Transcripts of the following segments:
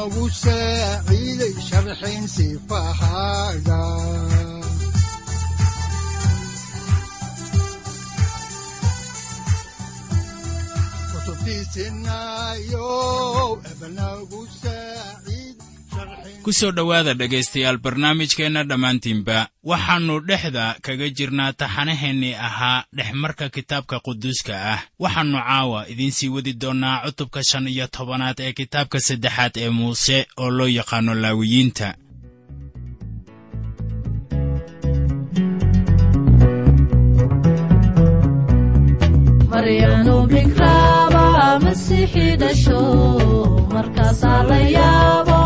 udanogu saaciiday sharxayn sifahaaga ku soo dhowaada dhegaystayaal barnaamijkeenna dhammaantiinba waxaannu dhexda kaga jirnaa taxanaheennii ahaa dhexmarka kitaabka quduuska ah. Waxaannu caawa idiinsii wadi doonnaa cutubka shan iyo tobanaad ee kitaabka saddexaad ee muuse oo loo yaqaanno laawiyiinta ahayd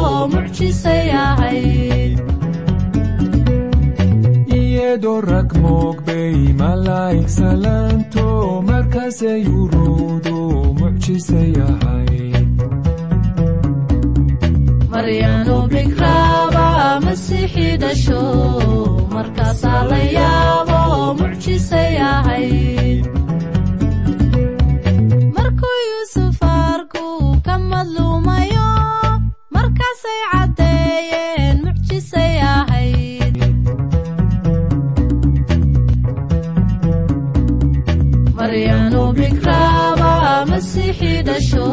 iyadoo rag moogbay malaa'ig salaanto markaasay urowdo mucjisay ahayd maryaanu bikraaba masiixii dhasho markaasaa la yaabo mucjisay ahayd markuu yuusuf arku ka madluumayo masiixii dhasho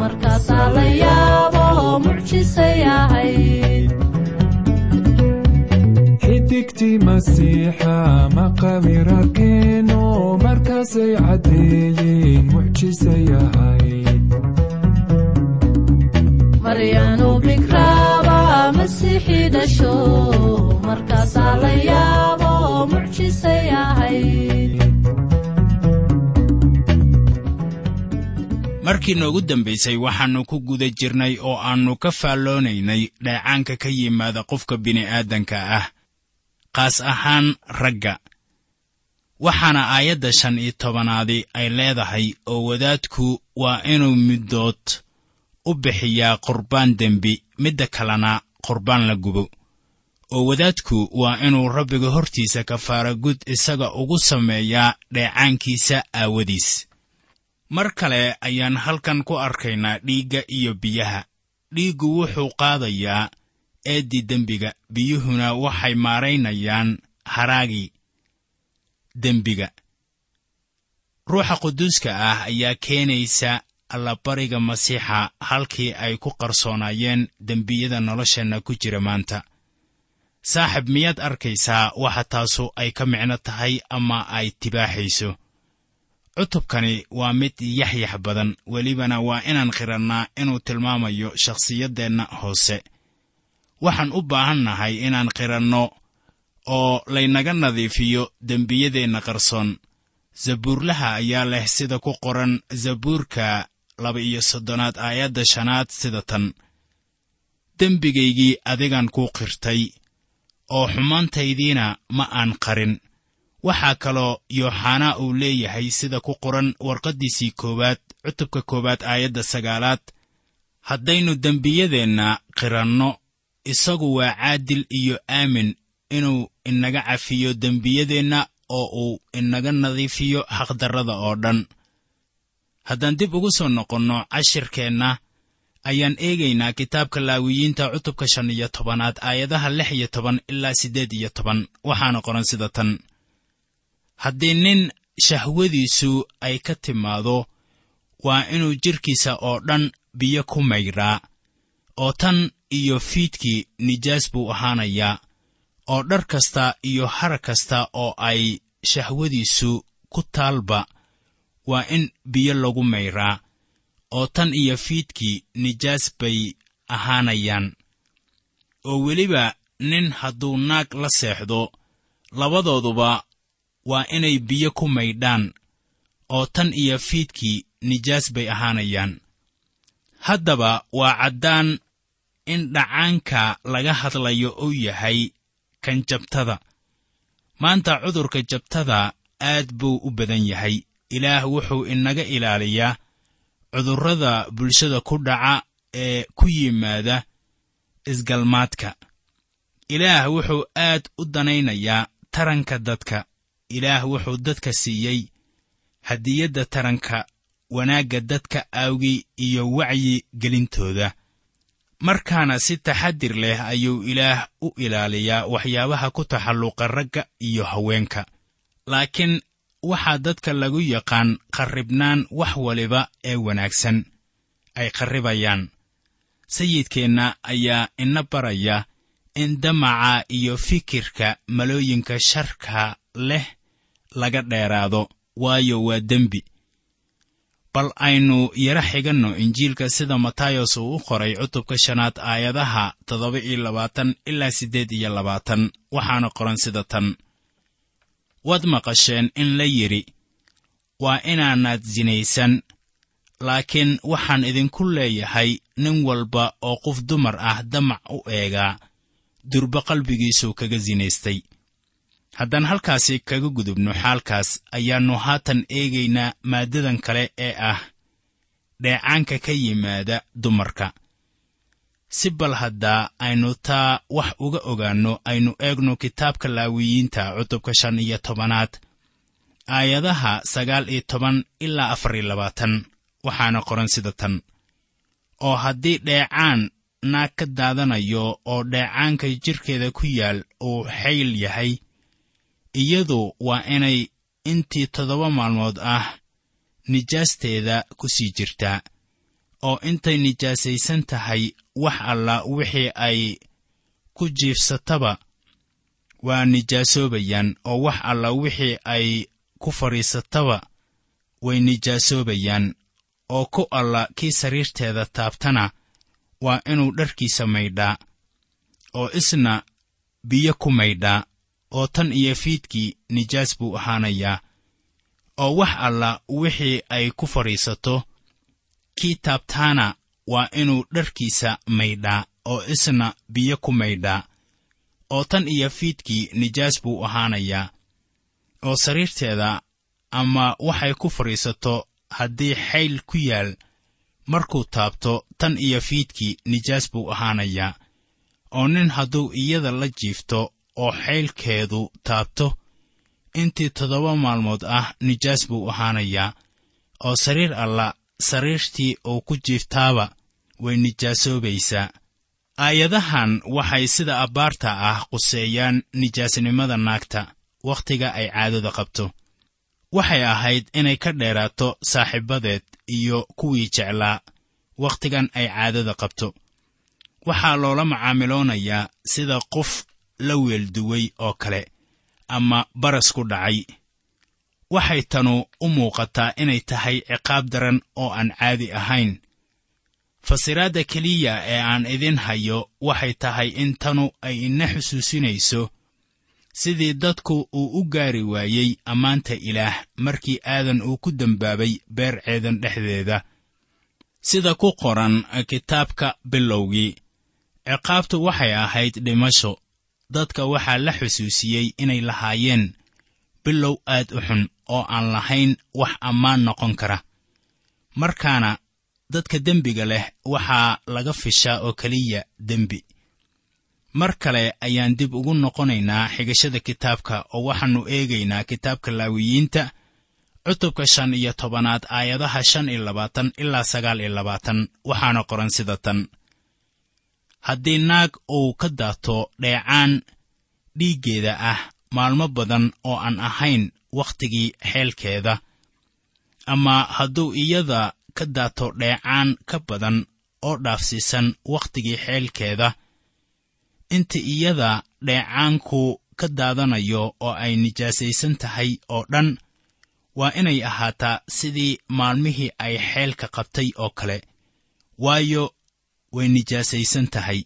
markaasaa la yaabo mucjisay ahayd xidigtii masiixa maqabirakeeno markaasay caddeeyeen mucjisay ahayd maryaanu bikraaba masiixii dhasho markaasaa la yaabo mucjisay ahayd markii noogu dambaysay waxaannu ku guda jirnay oo aannu ka faalloonaynay dheecaanka ka yimaada qofka bini'aadanka ah qaas ahaan ragga. Waxaana aayadda shan iyo tobanaadi ay leedahay oo wadaadku waa inuu middood u bixiyaa qurbaan dembi midda kalena qurbaan la gubo. Oo wadaadku waa inuu rabbiga hortiisa kafaara gud isaga ugu sameeyaa dheecaankiisa aawadiis mar kale ayaan halkan ku arkaynaa dhiigga iyo biyaha. Dhiiggu wuxuu qaadayaa eeddii dembiga. Biyuhuna waxay maaraynayaan haraagii dembiga. Ruuxa quduuska ah ayaa keenaysa allabariga masiixa halkii ay ku qarsoonaayeen dembiyada nolosheenna ku jira maanta. Saaxib miyaad arkaysaa waxa taasu ay ka micno tahay ama ay tibaaxayso cutubkani waa mid yaxyax badan. Welibana waa inaan qirannaa inuu tilmaamayo shakhsiyaddeenna hoose. Waxaan u baahannahay inaan qiranno oo laynaga nadiifiyo dembiyadeenna qarsoon. Zabuurlaha ayaa leh sida ku qoran zabuurka laba-iyo soddonaad aayadda shanaad sida tan. Dembigaygii adigan kuu qirtay oo xumaantaydiina ma aan qarin waxaa kaloo yooxanaa uu leeyahay sida ku qoran warqaddiisii koowaad cutubka koowaad aayadda sagaalaad. Haddaynu dembiyadeenna qiranno isagu waa caadil iyo aamin inuu inaga cafiyo dembiyadeenna oo uu inaga nadiifiyo xaqdarrada oo dhan. Haddaan dib ugu soo noqonno cashirkeenna ayaan eegaynaa kitaabka laawiyiinta cutubka shan iyo tobanaad aayadaha lix iyo toban ilaa siddeed iyo toban. Waxaana qoran sida tan haddii nin shahwadiisu ay ka timaado waa inuu jidhkiisa oo dhan biyo ku maydhaa oo tan iyo fiidkii nijaas buu ahaanayaa oo dhar kasta iyo harag kasta oo ay shahwadiisu ku taalba waa in biyo lagu mayraa oo tan iyo fiidkii nijaas bay ahaanayaan. Oo weliba nin hadduu naag la seexdo labadooduba waa inay biyo ku maydhaan oo tan iyo fiidkii nijaas bay ahaanayaan. Haddaba waa caddaan in dhacaanka laga hadlayo uu yahay kan jabtada. Maanta cudurka jabtada aad buu u badan yahay. Ilaah wuxuu inaga ilaaliyaa cudurrada bulshada ku dhaca ee ku yimaada isgalmaadka. Ilaah wuxuu aad u danaynayaa taranka dadka ilaah wuxuu dadka siiyey. Hadiyadda taranka wanaagga dadka aawgi iyo wacyi gelintooda. Markaana si taxadir leh ayuu ilaah u ilaaliyaa waxyaabaha ku taxalluqa ragga iyo haweenka. Laakiin waxaa dadka lagu yaqaan qarribnaan wax waliba ee wanaagsan. Ay qarribayaan. Sayidkeenna ayaa ina baraya in damaca iyo fikirka malooyinka sharka leh laga dheeraado waayo waa dembi. Bal aynu yara xiganno injiilka sida matayos uu u qoray cutubka shanaad aayadaha toddoba iyo labaatan ilaa siddeed iyo labaatan waxaana qoran sida tan. Waad maqasheen in la yidhi waa inaanaad sinaysan laakiin waxaan idinku leeyahay nin walba oo qof dumar ah damac u eegaa durba qalbigiisuu kaga sinaystay haddaan halkaasi kaga gudubno xaalkaas ayaannu haatan eegaynaa maaddadan kale ee ah dheecaanka ka yimaada dumarka. Si bal haddaa aynu taa wax uga ogaanno aynu eegno kitaabka laawiyiinta cutubka shan iyo tobanaad aayadaha sagaal iyo toban ilaa afar iyo labaatan waxaana qoran sida tan. Oo haddii dheecaan naag ka daadanayo oo dheecaanka jidhkeeda ku yaal uu xayl yahay iyadu waa inay intii toddoba maalmood ah nijaasteeda ku sii jirtaa oo intay nijaasaysan tahay wax alla wixii ay ku jiifsataba waa nijaasoobayaan oo wax alla wixii ay ku fadhiisataba way nijaasoobayaan oo ku alla kii sariirteeda taabtana waa inuu dharkiisa maydhaa oo isna biyo ku maydhaa oo tan iyo fiidkii nijaas buu ahaanayaa oo wax alla wixii ay ku fadhiisato kii taabtaana waa inuu dharkiisa maydhaa oo isna biyo ku maydhaa oo tan iyo fiidkii nijaas buu ahaanayaa oo sariirteeda ama waxay ku fadhiisato haddii xayl ku yaal markuu taabto tan iyo fiidkii nijaas buu ahaanayaa oo nin hadduu iyada la jiifto oo xaylkeedu taabto. Intii toddoba maalmood ah nijaas buu ahaanayaa oo sariir alla sariirtii uu ku jiiftaaba way nijaasoobaysaa aayadahan waxay sida abbaarta ah quseeyaan nijaasnimada naagta wakhtiga ay caadada qabto. Waxay ahayd inay ka dheeraato saaxiibadeed iyo kuwii jeclaa wakhtigan ay caadada qabto. Waxaa loola macaamiloonayaa sida qof la weelduway oo kale ama baras ku dhacay. Waxay tanu u muuqataa inay tahay ciqaab daran oo aan caadi ahayn. Fasiraadda keliya ee aan idin hayo waxay tahay in tanu ay ina xusuusinayso sidii dadku uu u gaari waayey ammaanta ilaah markii aadan uu ku dembaabay beer ceedan dhexdeeda. Sida ku qoran kitaabka bilowgii ciqaabtu waxay ahayd dhimasho dadka waxaa la xusuusiyey inay lahaayeen bilow aad u xun oo aan lahayn wax ammaan noqon kara. Markaana dadka dembiga leh waxaa laga fishaa oo keliya dembi. Mar kale ayaan dib ugu noqonaynaa xigashada kitaabka oo waxaannu eegaynaa kitaabka laawiyiinta cutubka shan iyo tobanaad aayadaha shan iyo labaatan ilaa sagaal iyo labaatan waxaana qoran sida tan haddii naag uu ka daato dheecaan dhiiggeeda ah maalmo badan oo aan ahayn wakhtigii xeelkeeda ama hadduu iyada ka daato dheecaan ka badan oo dhaafsiisan wakhtigii xeelkeeda inta iyada dheecaanku ka daadanayo oo ay nijaasaysan tahay oo dhan waa inay ahaataa sidii maalmihii ay xeelka qabtay oo kale. Waayo way nijaasaysan tahay.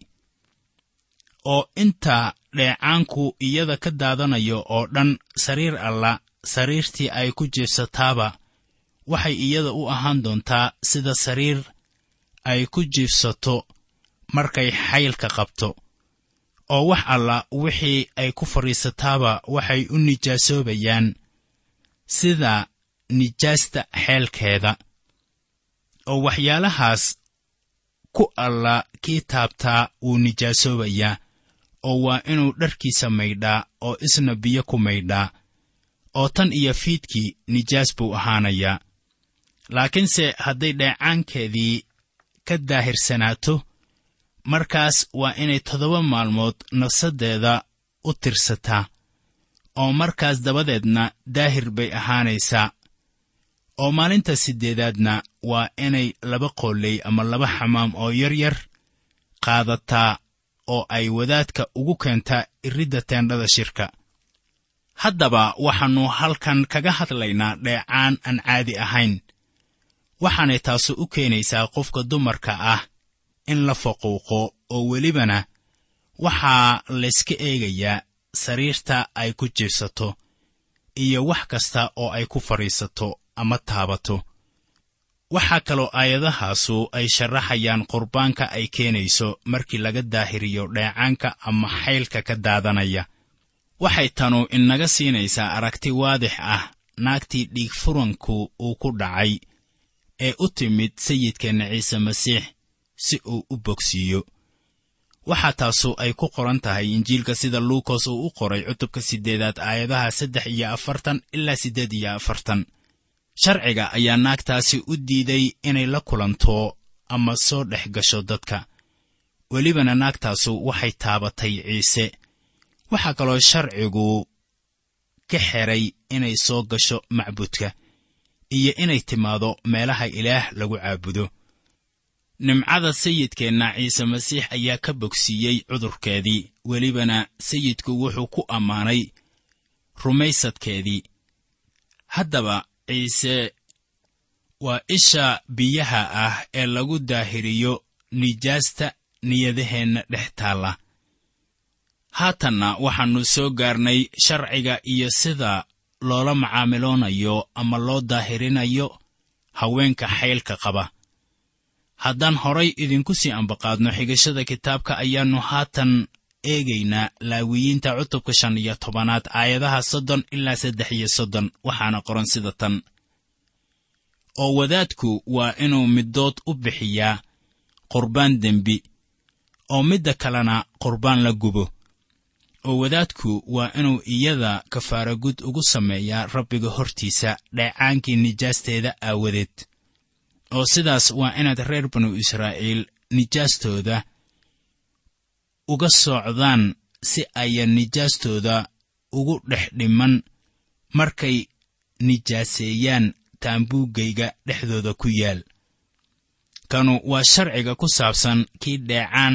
Oo inta dheecaanku iyada ka daadanayo oo dhan sariir alla sariirtii ay ku jiifsataaba waxay iyada u ahaan doontaa sida sariir ay ku jiifsato markay xaylka qabto. Oo wax alla wixii ay ku fadhiisataaba waxay u nijaasoobayaan sida nijaasta xeelkeeda. Oo waxyaalahaas ku alla kii taabtaa wuu nijaasoobayaa oo waa inuu dharkiisa maydhaa oo isna biyo ku maydhaa oo tan iyo fiidkii nijaas buu ahaanayaa. Laakiinse hadday dheecaankeedii ka daahirsanaato markaas waa inay toddoba maalmood nafsaddeeda u tirsataa oo markaas dabadeedna daahir bay ahaanaysaa oo maalinta siddeedaadna waa inay laba qooley ama laba xamaam oo yaryar qaadataa oo ay wadaadka ugu keentaa iridda teendhada shirka. Haddaba waxaannu halkan kaga hadlaynaa dheecaan aan caadi ahayn. Waxaanay taasu u keenaysaa qofka dumarka ah in la faquuqo oo welibana waxaa layska eegayaa sariirta ay ku jiibsato iyo wax kasta oo ay ku fadhiisato ama taabato waxaa kaloo aayadahaasu ay sharaxayaan qurbaanka ay keenayso markii laga daahiriyo dheecaanka ama xaylka ka daadanaya. Waxay tanu inaga siinaysaa aragti waadix ah naagtii dhiig furanku uu ku dhacay ee u timid sayidkeenna ciise masiix si uu u bogsiiyo. Waxaa taasu ay ku qoran tahay injiilka sida luukos uu u qoray cutubka siddeedaad aayadaha saddex iyo afartan ilaa siddeed iyo afartan sharciga ayaa naagtaasi u diiday inay la kulanto ama soo dhex gasho dadka. Welibana naagtaasu waxay taabatay ciise. Waxaa kaloo sharcigu ka xeray inay soo gasho macbudka iyo inay timaado meelaha ilaah lagu caabudo. Nimcada sayidkeenna ciise masiix ayaa ka bogsiiyey cudurkeedii. Welibana sayidku wuxuu ku ammaanay rumaysadkeedii. Haddaba ciise waa isha biyaha ah ee lagu daahiriyo nijaasta niyadaheenna dhex taalla. Haatanna waxaannu soo gaarnay sharciga iyo sida loola macaamiloonayo ama loo daahirinayo haweenka xaylka qaba. Haddaan horay idinku sii ambaqaadno xigashada kitaabka ayaannu haatan eegaynaa laawiyiinta cutubka shan iyo tobanaad aayadaha soddon ilaa saddex iyo soddon waxaana qoran sida tan. Oo wadaadku waa inuu middood u bixiyaa qurbaan dembi oo midda kalena qurbaan la gubo. Oo wadaadku waa inuu iyada kafaaragud ugu sameeyaa rabbiga hortiisa dheecaankii nijaasteeda aawadeed. Oo sidaas waa inaad reer banu israa'iil nijaastooda uga socdaan si ayan nijaastooda ugu dhex dhiman markay nijaaseeyaan taambuuggayga dhexdooda ku yaal. Kanu waa sharciga ku saabsan kii dheecaan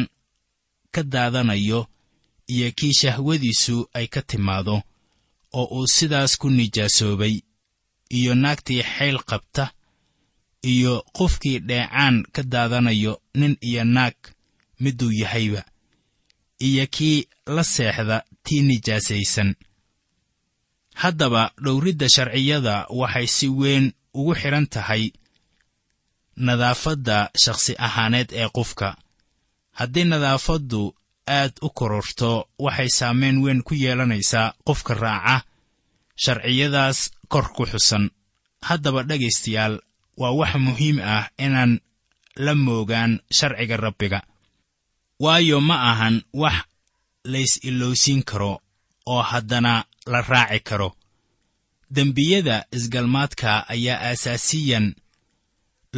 ka daadanayo iyo kii shahwadiisu ay ka timaado oo uu sidaas ku nijaasoobay iyo naagtii xayl qabta iyo qofkii dheecaan ka daadanayo nin iyo naag miduu yahayba iyo kii la seexda tii nijaasaysan. Haddaba dhowridda sharciyada waxay si weyn ugu xidhan tahay nadaafadda shakhsi ahaaneed ee qofka. Haddii nadaafaddu aad u kororto waxay saamayn weyn ku yeelanaysaa qofka raaca sharciyadaas kor ku xusan. Haddaba dhegaystayaal waa wax muhiim ah inaan la moogaan sharciga rabbiga waayo ma ahan wax lays-ilowsiin karo oo haddana la raaci karo. Dembiyada isgalmaadka ayaa aasaasiyan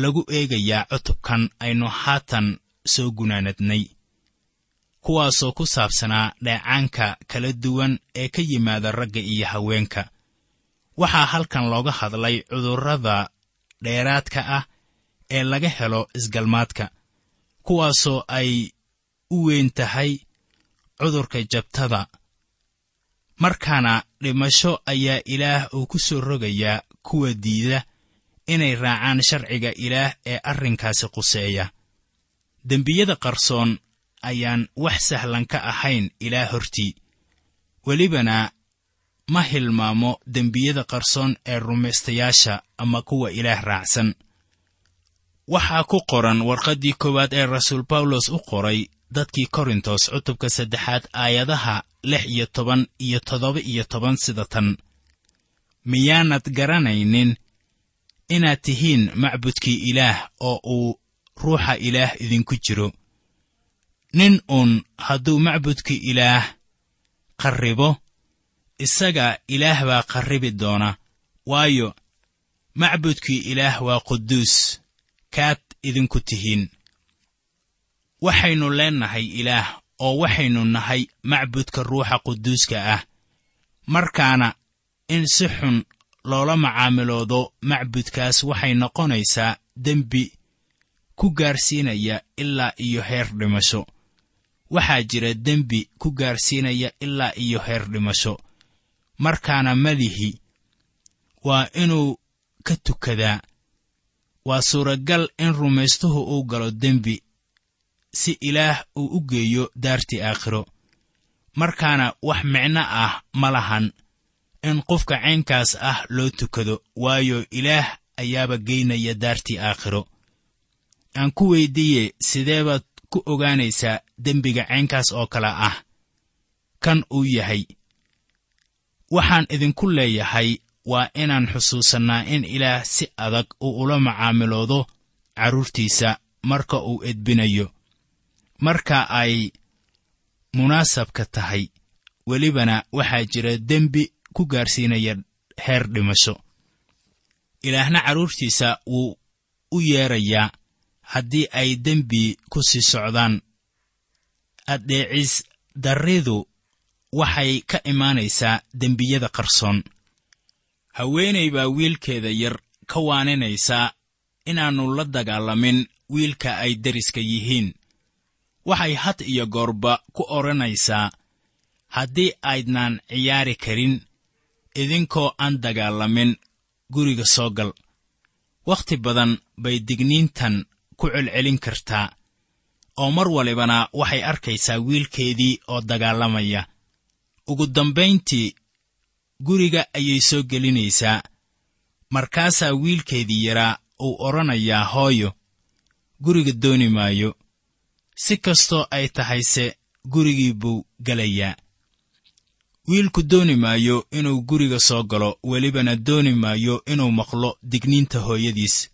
lagu eegayaa cutubkan aynu haatan soo gunaanadnay kuwaasoo ku saabsanaa dheecaanka kala duwan ee ka yimaada ragga iyo haweenka. Waxaa halkan looga hadlay cudurrada dheeraadka ah ee laga helo isgalmaadka kuwaasoo ay u weyn tahay cudurka jabtada. Markaana dhimasho ayaa ilaah uu ku soo rogayaa kuwa diida inay raacaan sharciga ilaah ee arrinkaasi quseeya. Dembiyada qarsoon ayaan wax sahlan ka ahayn ilaah hortii. Welibana ma hilmaamo dembiyada qarsoon ee rumaystayaasha ama kuwa ilaah raacsan. Waxaa ku qoran warqaddii koowaad ee rasuul bawlos u qoray dadkii korintos cutubka saddexaad aayadaha lix iyo toban iyo toddoba iyo toban sida tan. Miyaanad garanaynin inaad tihiin macbudkii ilaah oo uu ruuxa ilaah idinku jiro. Nin uun hadduu macbudkii ilaah qarribo isaga ilaah baa qarribi doona. Waayo macbudkii ilaah waa quduus kaad idinku tihiin waxaynu leennahay ilaah oo waxaynu nahay macbudka ruuxa quduuska ah. Markaana in si xun loola macaamiloodo macbudkaas waxay noqonaysaa dembi ku gaarsiinaya ilaa iyo heer dhimasho. Waxaa jira dembi ku gaarsiinaya ilaa iyo heer dhimasho. Markaana madihi waa inuu ka tukadaa. Waa suuragal in rumaystuhu uu galo dembi si ilaah uu u geeyo daartii aakhiro. Markaana wax micno ah ma lahan in qofka caynkaas ah loo tukado waayo ilaah ayaaba geynaya daartii aakhiro. Aan ku weyddiiye sidee baad ku ogaanaysaa dembiga caynkaas oo kale ah? Kan uu yahay. Waxaan idinku leeyahay waa inaan xusuusannaa in ilaah si adag uu ula macaamiloodo carruurtiisa marka uu edbinayo marka ay munaasabka tahay welibana waxaa jira dembi ku gaarsiinaya heer dhimasho. Ilaahna carruurtiisa wuu u yeedrayaa haddii ay dembi ku sii socdaan. Addeecis darridu waxay ka imaanaysaa dembiyada qarsoon. Haweenay baa wiilkeeda yar ka waaninaysaa inaannu la dagaalamin wiilka ay deriska yihiin waxay had iyo goorba ku odhanaysaa haddii aydnaan ciyaari karin idinkoo aan dagaalamin guriga soo gal. Wakhti badan bay digniintan ku celcelin kartaa oo mar walibana waxay arkaysaa wiilkeedii oo dagaalamaya. Ugu dambayntii guriga ayay soo gelinaysaa markaasaa wiilkeedii yaraa uu odhanayaa hooyo guriga dooni maayo si kastoo ay tahayse gurigii buu gelayaa wiilku dooni maayo inuu guriga soo galo welibana dooni maayo inuu maqlo digniinta hooyadiis.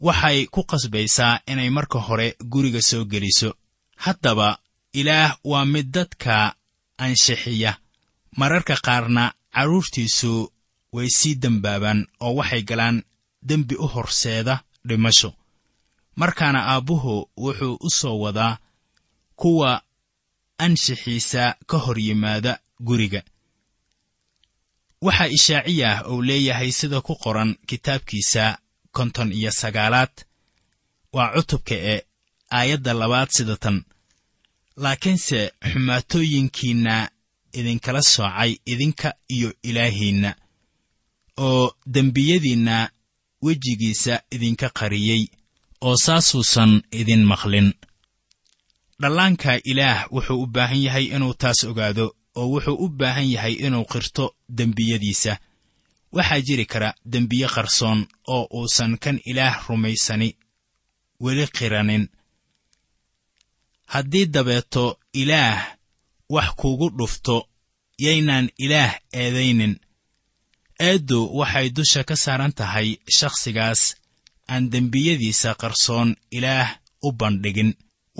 Waxay ku qasbaysaa inay marka hore guriga soo geliso. Haddaba ilaah waa mid dadka anshixiya mararka qaarna carruurtiisu way sii dembaabaan oo waxay galaan dembi u horseeda dhimasho markaana aabbuhu wuxuu u soo wadaa kuwa anshixiisa ka hor yimaada guriga. Waxaa ishaaciyah uu leeyahay sida ku qoran kitaabkiisa konton iyo sagaalaad. Waa cutubka e aayadda labaad sida tan. Laakiinse xumaatooyinkiinna idinkala soocay idinka iyo ilaahiinna oo dembiyadiinna wejigiisa idinka qariyey oo saasuusan idin maqlin. Dhallaanka ilaah wuxuu u baahan yahay inuu taas ogaado oo wuxuu u baahan yahay inuu qirto dembiyadiisa. Waxaa jiri kara dembiye qarsoon oo uusan kan ilaah rumaysani weli qiranin. Haddii dabeeto ilaah wax kuugu dhufto yaynaan ilaah eedaynin. Eeddu waxay dusha ka saaran tahay shakhsigaas aan dembiyadiisa qarsoon ilaah u bandhigin.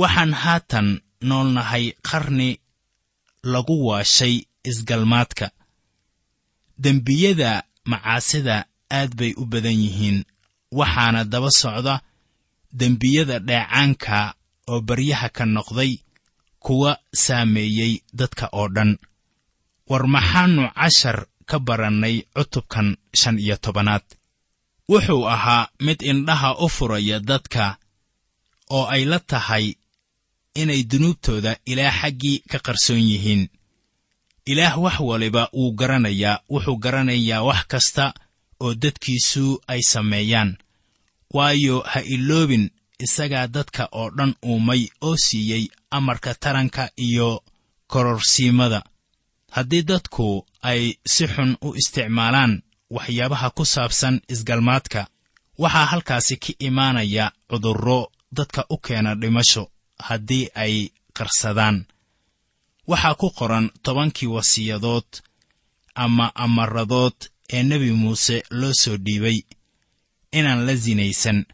Waxaan haatan noolnahay qarni lagu waashay isgalmaadka. Dembiyada macaasida aad bay u badan yihiin waxaana daba socda dembiyada dheecaanka oo baryaha ka noqday kuwa saameeyey dadka oo dhan. War maxaannu cashar ka barannay cutubkan shan iyo tobanaad wuxuu ahaa mid indhaha u furaya dadka oo ay la tahay inay dunuubtooda ilaah xaggii ka qarsoon yihiin. Ilaah wax waliba wuu garanayaa wuxuu garanayaa wax kasta oo dadkiisu ay sameeyaan. Waayo ha iloobin isagaa dadka oo dhan uumay oo siiyey amarka taranka iyo kororsiimada. Haddii dadku ay si xun u isticmaalaan waxyaabaha ku saabsan isgalmaadka. Waxaa halkaasi ka imaanaya cudurro dadka u keena dhimasho haddii ay qarsadaan. Waxaa ku qoran tobankii wasiyadood ama amaradood ee nebi muuse loo soo dhiibay inaan la sinaysan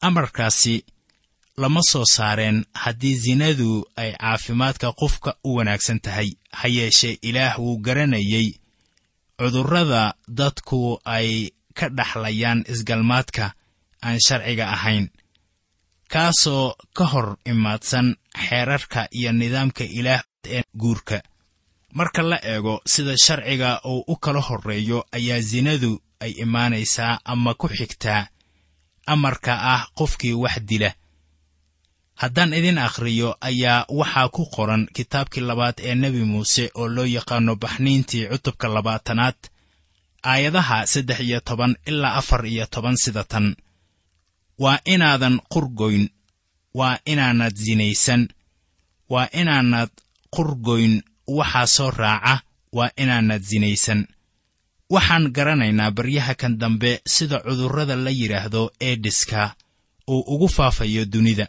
amarkaasi lama soo saareen haddii sinadu ay caafimaadka qofka u wanaagsan tahay ha yeeshee ilaah wuu garanayay cudurrada dadku ay ka dhaxlayaan isgalmaadka aan sharciga ahayn kaasoo ka hor imaadsan xeerarka iyo nidaamka ilaah ee guurka. Marka la eego sida sharciga uu u kala horreeyo ayaa sinadu ay imaanaysaa ama ku xigtaa amarka ah qofkii wax dila haddaan idin akhriyo ayaa waxaa ku qoran kitaabkii labaad ee nebi muuse oo loo yaqaano baxniintii cutubka labaatanaad aayadaha saddex iyo toban ilaa afar iyo toban sida tan. Waa inaadan qurgoyn waa inaanad sinaysan waa inaanad qurgoyn waxaa soo raaca waa inaanad sinaysan waxaan garanaynaa baryaha kan dambe sida cudurrada la yidhaahdo eedhiska uu ugu faafayo dunida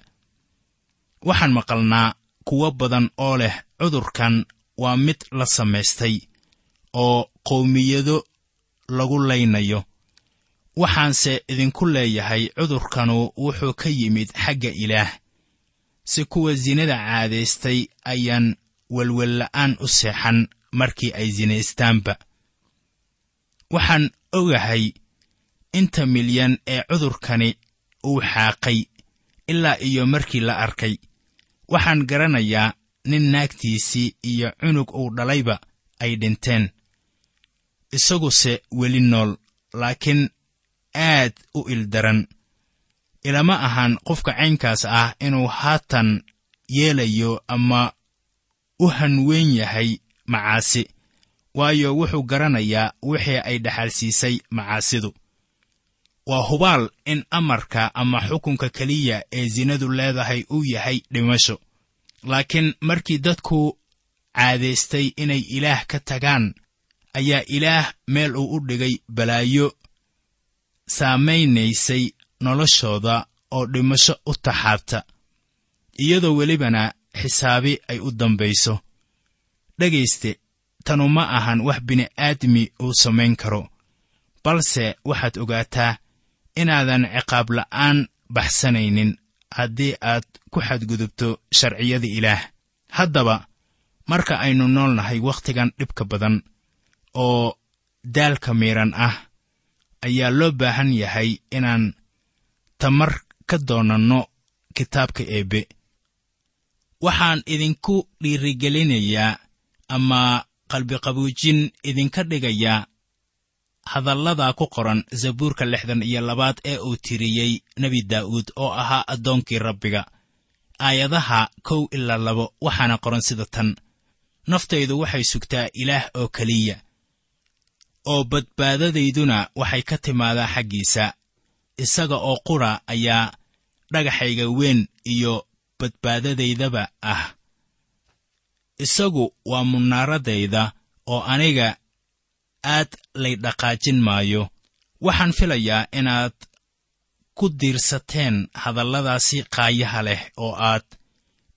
waxaan maqalnaa kuwo badan oo leh cudurkan waa mid la samaystay oo qowmiyado lagu laynayo. Waxaanse idinku leeyahay cudurkanu wuxuu ka yimid xagga ilaah. Si kuwa sinada caadaystay ayaan welwella'aan u seexan markii ay sinaystaanba waxaan ogahay inta milyan ee cudurkani uu xaaqay ilaa iyo markii la arkay waxaan garanayaa nin naagtiisii iyo cunug uu dhalayba ay dhinteen. Isaguse weli nool laakiin aad u ildaran ilama ahan qofka caynkaas ah inuu haatan yeelayo ama u hanweyn yahay macaasi waayo wuxuu garanayaa wixii ay dhaxalsiisay macaasidu waa hubaal in amarka ama xukunka keliya ee sinadu leedahay uu yahay dhimasho. Laakiin markii dadku caadaystay inay ilaah ka tagaan ayaa ilaah meel uu u dhigay balaayo saamaynaysay noloshooda oo dhimasho u taxaabta iyadoo welibana xisaabi ay u dambayso. Dhegayste tanu ma ahan wax bini'aadmi uu samayn karo balse waxaad ogaataa inaadan ciqaab la'aan baxsanaynin haddii aad ku xadgudubto sharciyada ilaah. Haddaba marka aynu nool nahay wakhtigan dhibka badan oo daalka miidhan ah ayaa loo baahan yahay inaan tamar ka doonanno kitaabka eebbe waxaan idinku dhiirigelinayaa ama qalbiqabuujin idinka dhigayaa hadalladaa ku qoran zabuurka lixdan iyo labaad ee uu tiriyey nebi daa'uud oo ahaa addoonkii rabbiga. Aayadaha kow ilaa labo waxaana qoran sida tan. Naftaydu waxay sugtaa ilaah oo keliya oo badbaadadayduna waxay ka timaadaa xaggiisa. Isaga oo qura ayaa dhagaxayga weyn iyo badbaadadaydaba ah. Isagu waa munaaradayda oo aniga aad lay dhaqaajin maayo. Waxaan filayaa inaad ku diirsateen hadalladaasi qaayaha leh oo aad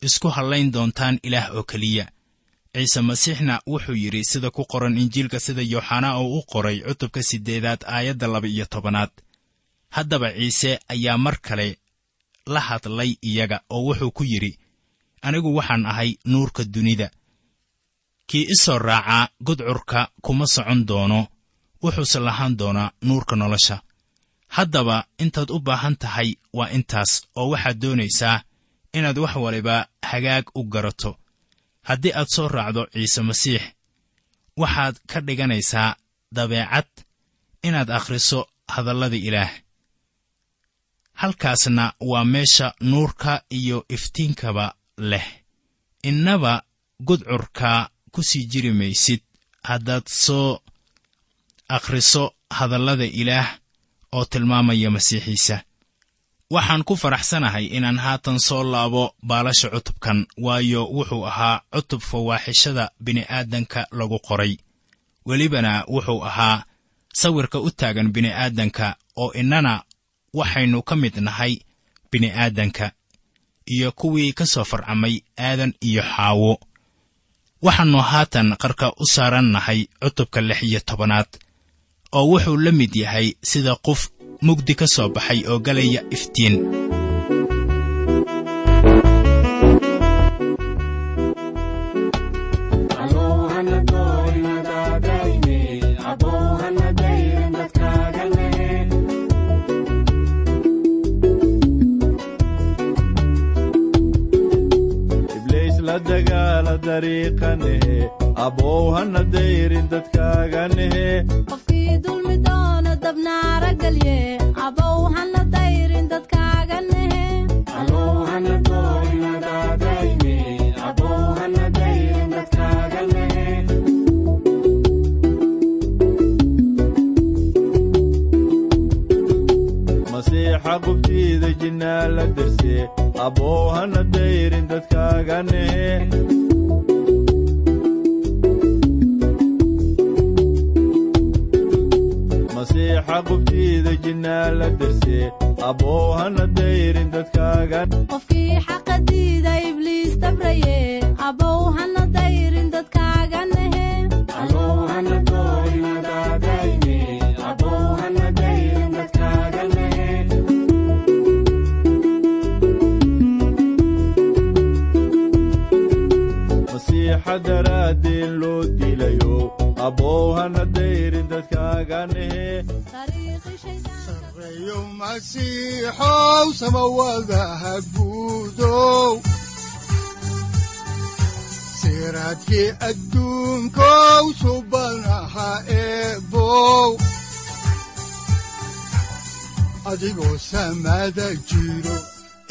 isku hallayn doontaan ilaah oo keliya. Ciise masiixna wuxuu yidhi sida ku qoran injiilka sida yooxanaa oo u qoray cutubka siddeedaad aayadda laba iyo tobanaad. Haddaba ciise ayaa mar kale la hadlay iyaga oo wuxuu ku yidhi anigu waxaan ahay nuurka dunida kii i soo raacaa gudcurka kuma socon doono wuxuuse lahaan doonaa nuurka nolosha. Haddaba intaad u baahan tahay waa intaas oo waxaad doonaysaa inaad wax waliba hagaag u garato. Haddii aad soo raacdo ciise masiix waxaad ka dhiganaysaa dabeecad inaad akhriso hadallada ilaah. Halkaasna waa meesha nuurka iyo iftiinkaba leh. Innaba gudcurka ku sii jiri maysid haddaad soo akhriso hadallada ilaah oo tilmaamaya masiixiisa. Waxaan ku faraxsanahay inaan haatan soo laabo baalasha cutubkan waayo wuxuu ahaa cutub fawaaxishada bini'aadanka lagu qoray. Welibana wuxuu ahaa sawirka u taagan bini'aadanka oo innana waxaynu ka mid nahay bini'aadanka iyo kuwii ka soo farcamay aadan iyo xaawo waxaannu haatan qarka u saaran nahay cutubka lix iyo tobanaad oo wuxuu la mid yahay sida qof mugdi ka soo baxay oo galaya iftiin dariiqanehe abow hana dayrin dadkaaganehe qofkii dulmi doono dabnaara galye abow hana dayrin dadkaaga nehe masiixa qubtiida jinnaa la derse abow hana dayrin dadkaaganehe masiixa qubtiida jinnaa la derse abow hana dayrin dadkaaga qofkii xaqa diida ibliis dabraye abow hana dayrin dadkaaga nehe. Masiixa daraaddeen loo dilayo abow hana dayrin sareeyo masiixow guudow adduunkow subanaha eebow adigoo samada jiro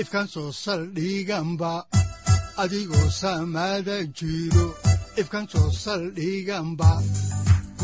ifkan soo saldhiganba soo saldhiganba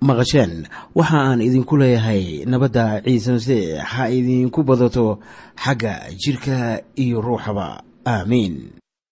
maqasheen. Waxa aan idinku leeyahay nabadda ciise masiix ha idinku badato xagga jidhka iyo ruuxaba. Aamiin